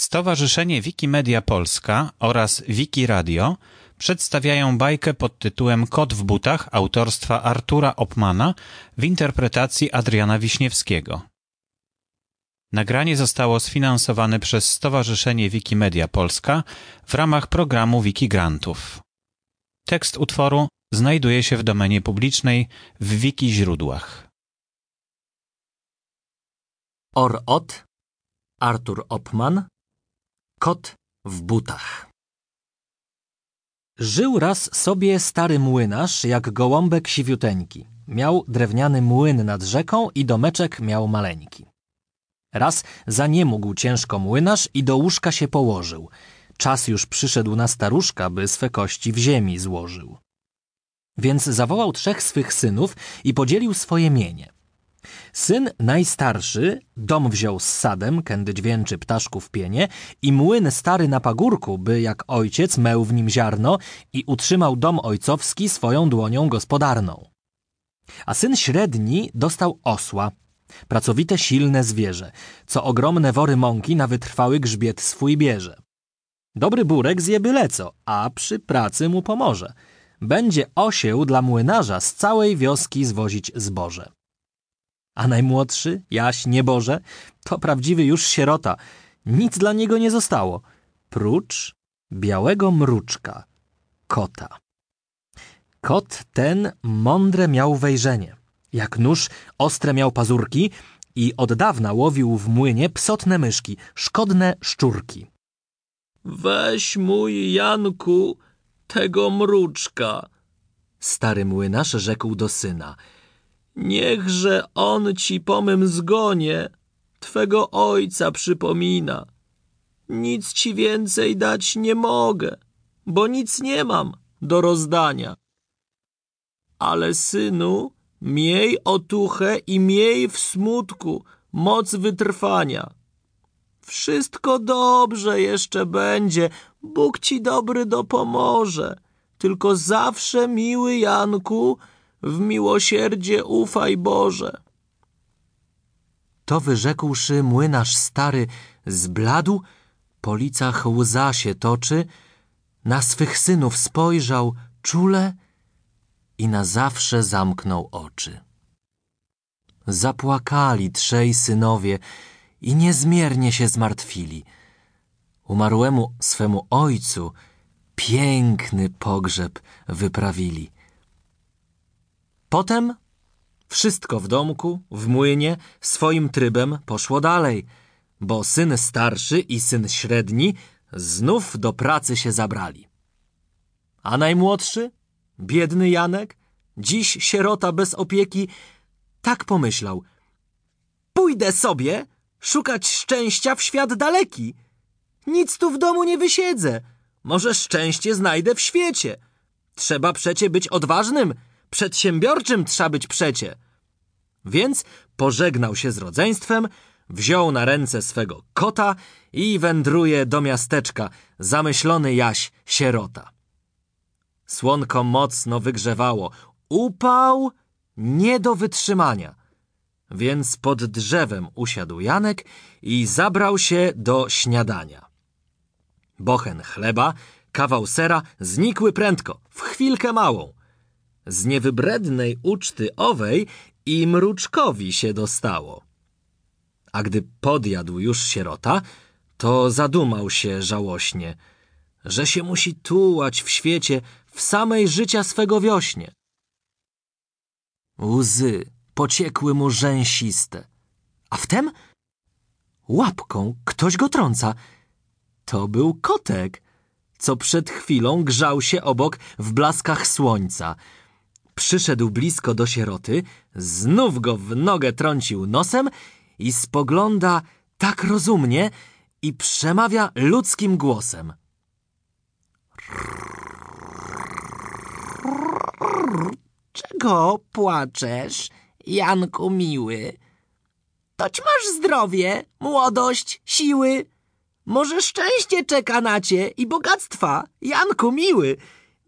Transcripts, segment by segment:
Stowarzyszenie Wikimedia Polska oraz Wikiradio przedstawiają bajkę pod tytułem Kot w butach autorstwa Artura Opmana w interpretacji Adriana Wiśniewskiego. Nagranie zostało sfinansowane przez Stowarzyszenie Wikimedia Polska w ramach programu Wikigrantów. Tekst utworu znajduje się w domenie publicznej w Wiki źródłach. Or-Ot, Artur Opman, Kot w butach. Żył raz sobie stary młynarz, jak gołąbek siwiuteńki. Miał drewniany młyn nad rzeką i domeczek miał maleńki. Raz zaniemógł ciężko młynarz i do łóżka się położył. Czas już przyszedł na staruszka, by swe kości w ziemi złożył. Więc zawołał trzech swych synów i podzielił swoje mienie. Syn najstarszy dom wziął z sadem, kędy dźwięczy ptaszków pienie i młyn stary na pagórku, by jak ojciec meł w nim ziarno i utrzymał dom ojcowski swoją dłonią gospodarną. A syn średni dostał osła, pracowite silne zwierzę, co ogromne wory mąki na wytrwały grzbiet swój bierze. Dobry burek zje byle co, a przy pracy mu pomoże. Będzie osieł dla młynarza z całej wioski zwozić zboże. A najmłodszy, Jaś Nieboże, to prawdziwy już sierota. Nic dla niego nie zostało, prócz białego mruczka, kota. Kot ten mądre miał wejrzenie. Jak nóż ostre miał pazurki i od dawna łowił w młynie psotne myszki, szkodne szczurki. Weź mój Janku tego mruczka, Stary młynarz rzekł do syna. Niechże on ci po mym zgonie twego ojca przypomina. Nic ci więcej dać nie mogę, bo nic nie mam do rozdania. Ale synu, miej otuchę i miej w smutku moc wytrwania. Wszystko dobrze jeszcze będzie, Bóg ci dobry dopomoże. Tylko zawsze, miły Janku, w miłosierdzie ufaj Boże. To wyrzekłszy młynarz stary zbladł, po licach łza się toczy, na swych synów spojrzał czule i na zawsze zamknął oczy. Zapłakali trzej synowie i niezmiernie się zmartwili. Umarłemu swemu ojcu piękny pogrzeb wyprawili. Potem wszystko w domku, w młynie, swoim trybem poszło dalej, bo syn starszy i syn średni znów do pracy się zabrali. A najmłodszy, biedny Janek, dziś sierota bez opieki, tak pomyślał. Pójdę sobie szukać szczęścia w świat daleki. Nic tu w domu nie wysiedzę. Może szczęście znajdę w świecie. Trzeba przecie być odważnym, przedsiębiorczym trzeba być przecie. Więc pożegnał się z rodzeństwem, wziął na ręce swego kota i wędruje do miasteczka, zamyślony jaś sierota. Słonko mocno wygrzewało, upał nie do wytrzymania. Więc pod drzewem usiadł Janek i zabrał się do śniadania. Bochen chleba, kawał sera znikły prędko, w chwilkę małą. Z niewybrednej uczty owej i mruczkowi się dostało. A gdy podjadł już sierota, to zadumał się żałośnie, że się musi tułać w świecie w samej życia swego wiośnie. Łzy pociekły mu rzęsiste, a wtem łapką ktoś go trąca. To był kotek, co przed chwilą grzał się obok w blaskach słońca. Przyszedł blisko do sieroty, znów go w nogę trącił nosem i spogląda tak rozumnie i przemawia ludzkim głosem. Czego płaczesz, Janku miły? Toć masz zdrowie, młodość, siły. Może szczęście czeka na cię i bogactwa, Janku miły.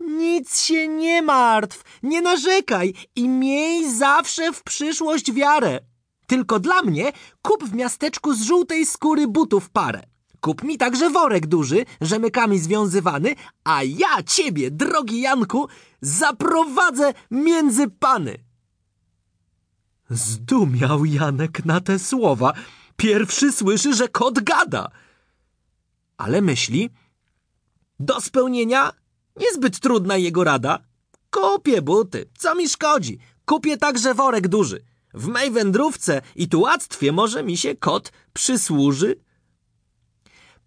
Nic się nie martw, nie narzekaj i miej zawsze w przyszłość wiarę. Tylko dla mnie kup w miasteczku z żółtej skóry butów parę. kup mi także worek duży, rzemykami związywany, a ja ciebie, drogi Janku, zaprowadzę między pany. Zdumiał Janek na te słowa. Pierwszy słyszy, że kot gada. Ale myśli, do spełnienia niezbyt trudna jego rada. Kupię buty, co mi szkodzi. Kupię także worek duży. W mej wędrówce i tułactwie może mi się kot przysłuży.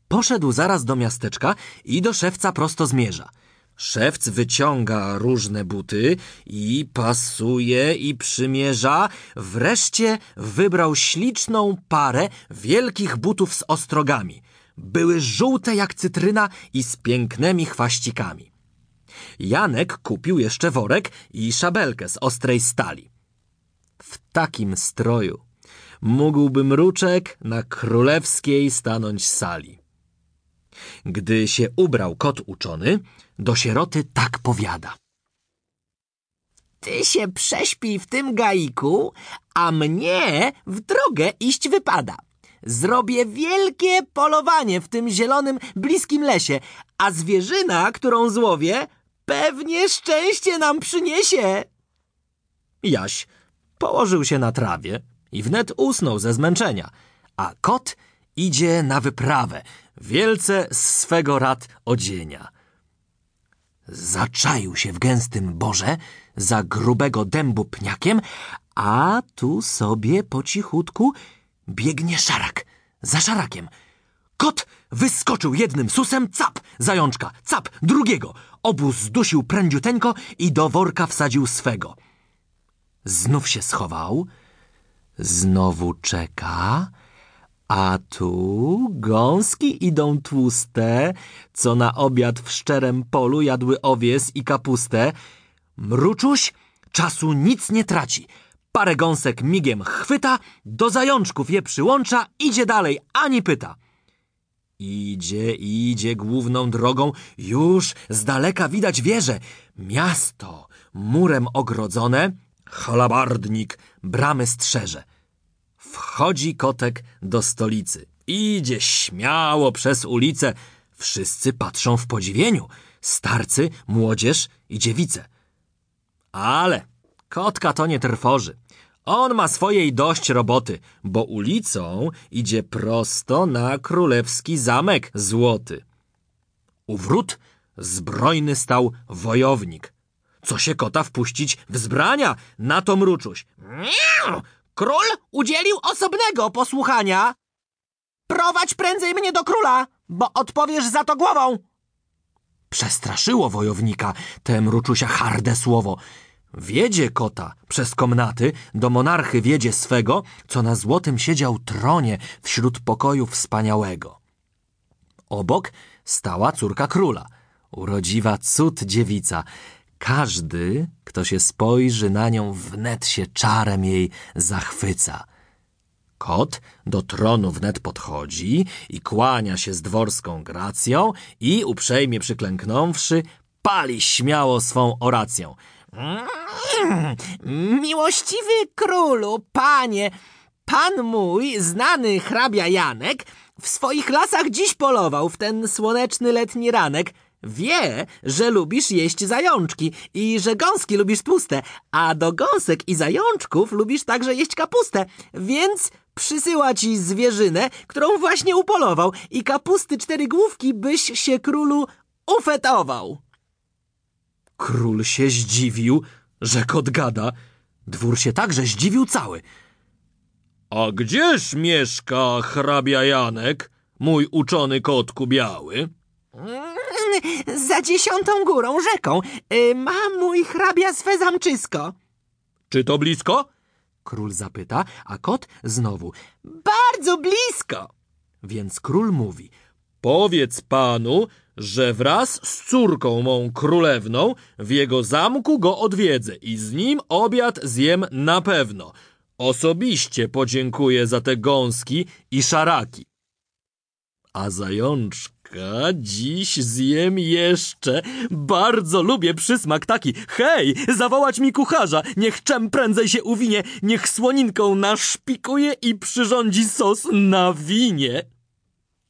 Poszedł zaraz do miasteczka i do szewca prosto zmierza. Szewc wyciąga różne buty i pasuje i przymierza. Wreszcie wybrał śliczną parę wielkich butów z ostrogami. Były żółte jak cytryna i z pięknymi chwaścikami. Janek kupił jeszcze worek i szabelkę z ostrej stali. W takim stroju mógłby mruczek na królewskiej stanąć sali. Gdy się ubrał kot uczony, do sieroty tak powiada. Ty się prześpij w tym gaiku, a mnie w drogę iść wypada. Zrobię wielkie polowanie w tym zielonym, bliskim lesie, a zwierzyna, którą złowię, pewnie szczęście nam przyniesie. Jaś położył się na trawie i wnet usnął ze zmęczenia, a kot idzie na wyprawę, wielce z swego rad odzienia. Zaczaił się w gęstym borze za grubego dębu pniakiem, a tu sobie po cichutku biegnie szarak za szarakiem. Kot wyskoczył jednym susem, cap, zajączka, cap, drugiego. Obu zdusił prędziuteńko i do worka wsadził swego. Znów się schował, znowu czeka, a tu gąski idą tłuste, co na obiad w szczerem polu jadły owies i kapustę. Mruczuś czasu nic nie traci. Parę gąsek migiem chwyta, do zajączków je przyłącza, idzie dalej, ani pyta. Idzie, idzie główną drogą, już z daleka widać wieże. Miasto, murem ogrodzone, halabardnik bramy strzeże. Wchodzi kotek do stolicy. Idzie śmiało przez ulicę. Wszyscy patrzą w podziwieniu. Starcy, młodzież i dziewice. Ale kotka to nie trwoży. On ma swojej dość roboty, bo ulicą idzie prosto na królewski zamek złoty. U wrót zbrojny stał wojownik. Co się kota wpuścić w zbrania? Na to mruczuś. Miau! Król udzielił osobnego posłuchania. Prowadź prędzej mnie do króla, bo odpowiesz za to głową. Przestraszyło wojownika te mruczusia harde słowo. Wiedzie kota przez komnaty, do monarchy wiedzie swego, co na złotym siedział tronie wśród pokoju wspaniałego. Obok stała córka króla, urodziwa cud dziewica. Każdy, kto się spojrzy na nią, wnet się czarem jej zachwyca. Kot do tronu wnet podchodzi i kłania się z dworską gracją i uprzejmie przyklęknąwszy, pali śmiało swą oracją. Miłościwy królu, panie, pan mój, znany hrabia Janek, w swoich lasach dziś polował w ten słoneczny letni ranek. Wie, że lubisz jeść zajączki i że gąski lubisz tłuste, a do gąsek i zajączków lubisz także jeść kapustę, więc przysyła ci zwierzynę, którą właśnie upolował i kapusty cztery główki byś się królu ufetował. Król się zdziwił, że kot gada. Dwór się także zdziwił cały. A gdzież mieszka hrabia Janek, mój uczony kotku biały? Za dziesiątą górą rzeką y, ma mój hrabia swe zamczysko. Czy to blisko? Król zapyta, a kot znowu. Bardzo blisko. Więc król mówi. Powiedz panu, że wraz z córką mą królewną w jego zamku go odwiedzę i z nim obiad zjem na pewno. Osobiście podziękuję za te gąski i szaraki. A zajączka dziś zjem jeszcze. Bardzo lubię przysmak taki. Hej, zawołać mi kucharza. Niech czem prędzej się uwinie. Niech słoninką naszpikuje i przyrządzi sos na winie.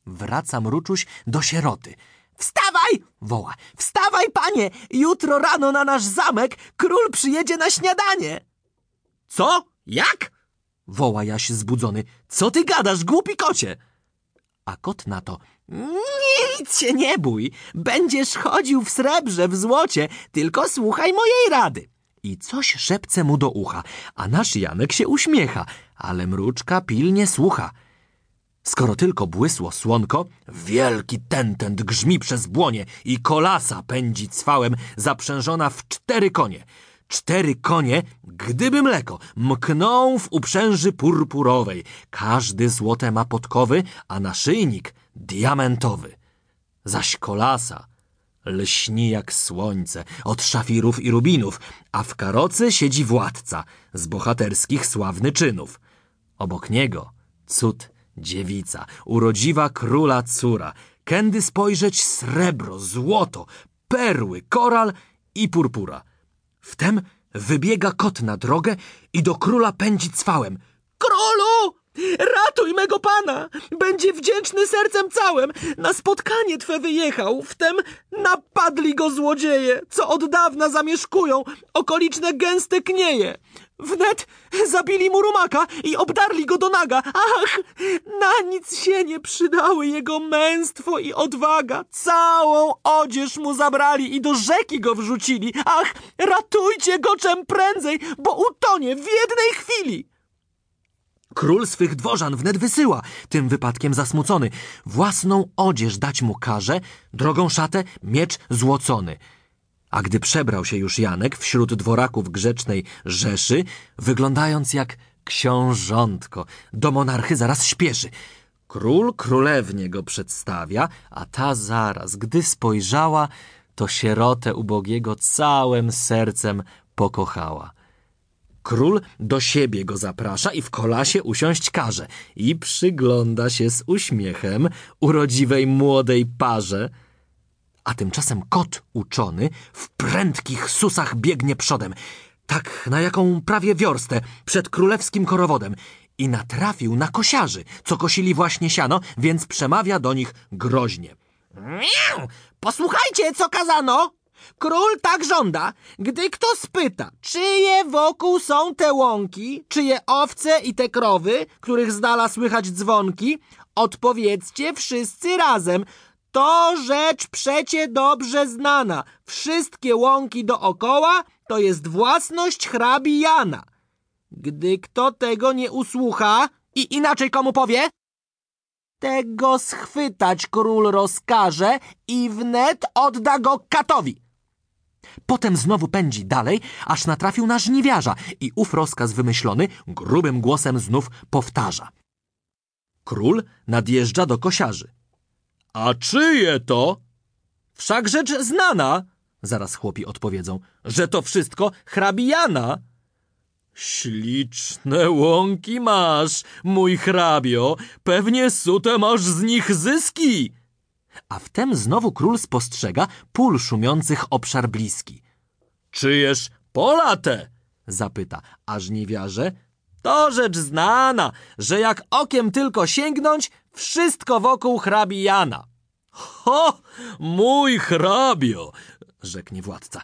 Wraca mruczuś do sieroty. Wstawaj! woła. Wstawaj, panie! Jutro rano na nasz zamek król przyjedzie na śniadanie. Co? Jak? woła Jaś zbudzony. Co ty gadasz, głupi kocie? A kot na to. Nic się nie bój. Będziesz chodził w srebrze, w złocie, tylko słuchaj mojej rady. I coś szepce mu do ucha, a nasz Janek się uśmiecha, ale mruczka pilnie słucha. Skoro tylko błysło słonko, wielki tentent grzmi przez błonie i kolasa pędzi cwałem zaprzężona w cztery konie. Cztery konie, gdyby mleko, mkną w uprzęży purpurowej. Każdy złote ma podkowy, a naszyjnik diamentowy. Zaś kolasa lśni jak słońce od szafirów i rubinów, a w karocy siedzi władca z bohaterskich sławny czynów. Obok niego cud dziewica, urodziwa króla córa, kędy spojrzeć srebro, złoto, perły, koral i purpura. Wtem wybiega kot na drogę i do króla pędzi cwałem. Królu! Ratuj mego pana! Będzie wdzięczny sercem całym! Na spotkanie twe wyjechał, wtem napadli go złodzieje, co od dawna zamieszkują okoliczne gęste knieje. Wnet zabili mu rumaka i obdarli go do naga. Ach, na nic się nie przydały jego męstwo i odwaga. Całą odzież mu zabrali i do rzeki go wrzucili. Ach, ratujcie go czym prędzej, bo utonie w jednej chwili. Król swych dworzan wnet wysyła, tym wypadkiem zasmucony. Własną odzież dać mu każe, drogą szatę, miecz złocony. A gdy przebrał się już Janek wśród dworaków grzecznej Rzeszy, wyglądając jak książątko, do monarchy zaraz śpieszy. Król królewnie go przedstawia, a ta zaraz, gdy spojrzała, to sierotę ubogiego całym sercem pokochała. Król do siebie go zaprasza i w kolasie usiąść każe i przygląda się z uśmiechem urodziwej młodej parze. A tymczasem kot uczony w prędkich susach biegnie przodem, tak na jaką prawie wiorstę przed królewskim korowodem i natrafił na kosiarzy, co kosili właśnie siano, więc przemawia do nich groźnie. Miau! Posłuchajcie, co kazano! Król tak żąda, gdy kto spyta, czyje wokół są te łąki, czyje owce i te krowy, których z dala słychać dzwonki, odpowiedzcie wszyscy razem. To rzecz przecie dobrze znana. Wszystkie łąki dookoła to jest własność hrabi Jana. Gdy kto tego nie usłucha i inaczej komu powie, tego schwytać król rozkaże i wnet odda go katowi. Potem znowu pędzi dalej, aż natrafił na żniwiarza i ów rozkaz wymyślony grubym głosem znów powtarza. Król nadjeżdża do kosiarzy. A czyje to? Wszak rzecz znana, zaraz chłopi odpowiedzą, że to wszystko hrabijana. Śliczne łąki masz, mój hrabio, pewnie sute masz z nich zyski. A wtem znowu król spostrzega pól szumiących obszar bliski. Czyjeż pola te? zapyta, a żniwiarze to rzecz znana, że jak okiem tylko sięgnąć, wszystko wokół hrabi Jana. Ho, mój hrabio, rzeknie władca,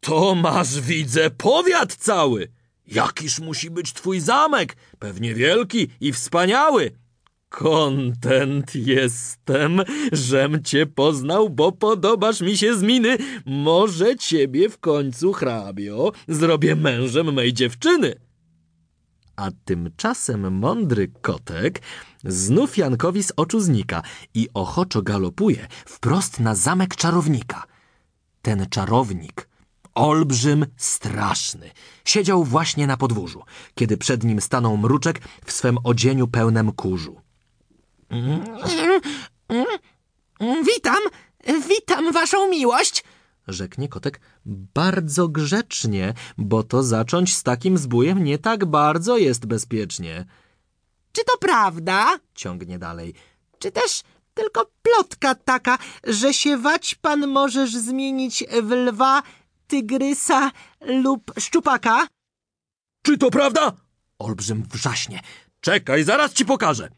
to masz, widzę, powiat cały. Jakiż musi być twój zamek, pewnie wielki i wspaniały. Kontent jestem, żem cię poznał, bo podobasz mi się z miny. Może ciebie w końcu, hrabio, zrobię mężem mej dziewczyny. A tymczasem mądry kotek znów Jankowi z oczu znika i ochoczo galopuje wprost na zamek czarownika. Ten czarownik, olbrzym, straszny, siedział właśnie na podwórzu, kiedy przed nim stanął mruczek w swym odzieniu pełnym kurzu. Witam, witam waszą miłość. Rzeknie kotek bardzo grzecznie, bo to zacząć z takim zbójem nie tak bardzo jest bezpiecznie. Czy to prawda? Ciągnie dalej. Czy też tylko plotka taka, że się wać pan możesz zmienić w lwa, tygrysa lub szczupaka? Czy to prawda? Olbrzym wrzaśnie. Czekaj, zaraz ci pokażę.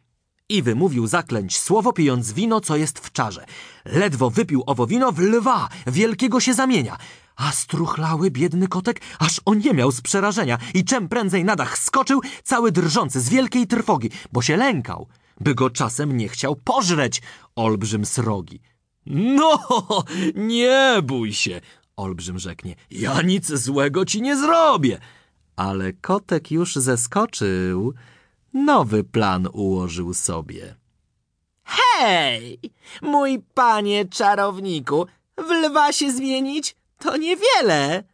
I wymówił zaklęć słowo, pijąc wino, co jest w czarze. Ledwo wypił owo wino, w lwa wielkiego się zamienia. A struchlały biedny kotek aż oniemiał z przerażenia i czem prędzej na dach skoczył, cały drżący z wielkiej trwogi, bo się lękał, by go czasem nie chciał pożreć olbrzym srogi. No, nie bój się, olbrzym rzeknie, ja nic złego ci nie zrobię. Ale kotek już zeskoczył, nowy plan ułożył sobie. Hej, mój panie czarowniku, w lwa się zmienić to niewiele.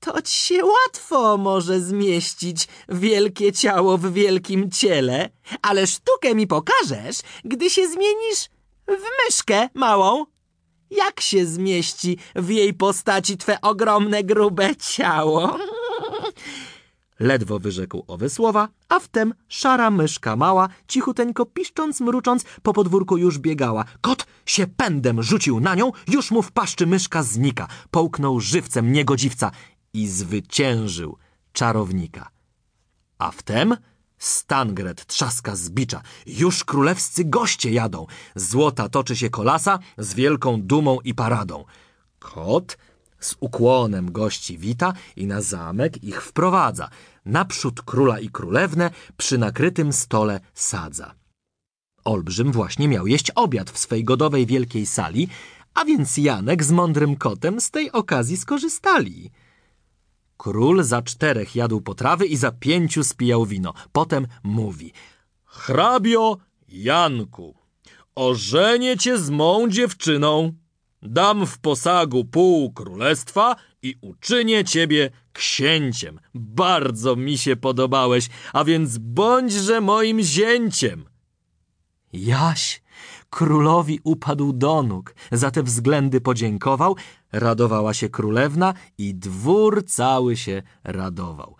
To ci się łatwo może zmieścić wielkie ciało w wielkim ciele, ale sztukę mi pokażesz, gdy się zmienisz w myszkę małą. Jak się zmieści w jej postaci twe ogromne, grube ciało? Ledwo wyrzekł owe słowa, a wtem szara myszka mała, cichuteńko piszcząc, mrucząc, po podwórku już biegała. Kot się pędem rzucił na nią, już mu w paszczy myszka znika. Połknął żywcem niegodziwca i zwyciężył czarownika. A wtem Stangret trzaska z bicza. Już królewscy goście jadą. Złota toczy się kolasa z wielką dumą i paradą. Kot z ukłonem gości wita i na zamek ich wprowadza. Naprzód króla i królewnę przy nakrytym stole sadza. Olbrzym właśnie miał jeść obiad w swej godowej wielkiej sali, a więc Janek z mądrym kotem z tej okazji skorzystali. Król za czterech jadł potrawy i za pięciu spijał wino. Potem mówi: Hrabio Janku, ożenię cię z mą dziewczyną. Dam w posagu pół królestwa i uczynię ciebie księciem. Bardzo mi się podobałeś, a więc bądźże moim zięciem. Jaś królowi upadł do nóg, za te względy podziękował, radowała się królewna i dwór cały się radował.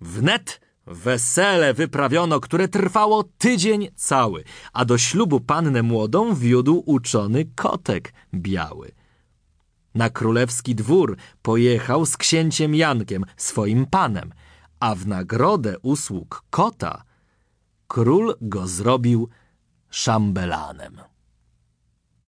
Wnet wesele wyprawiono, które trwało tydzień cały, a do ślubu pannę młodą wiódł uczony kotek biały. Na królewski dwór pojechał z księciem Jankiem, swoim panem, a w nagrodę usług kota król go zrobił szambelanem.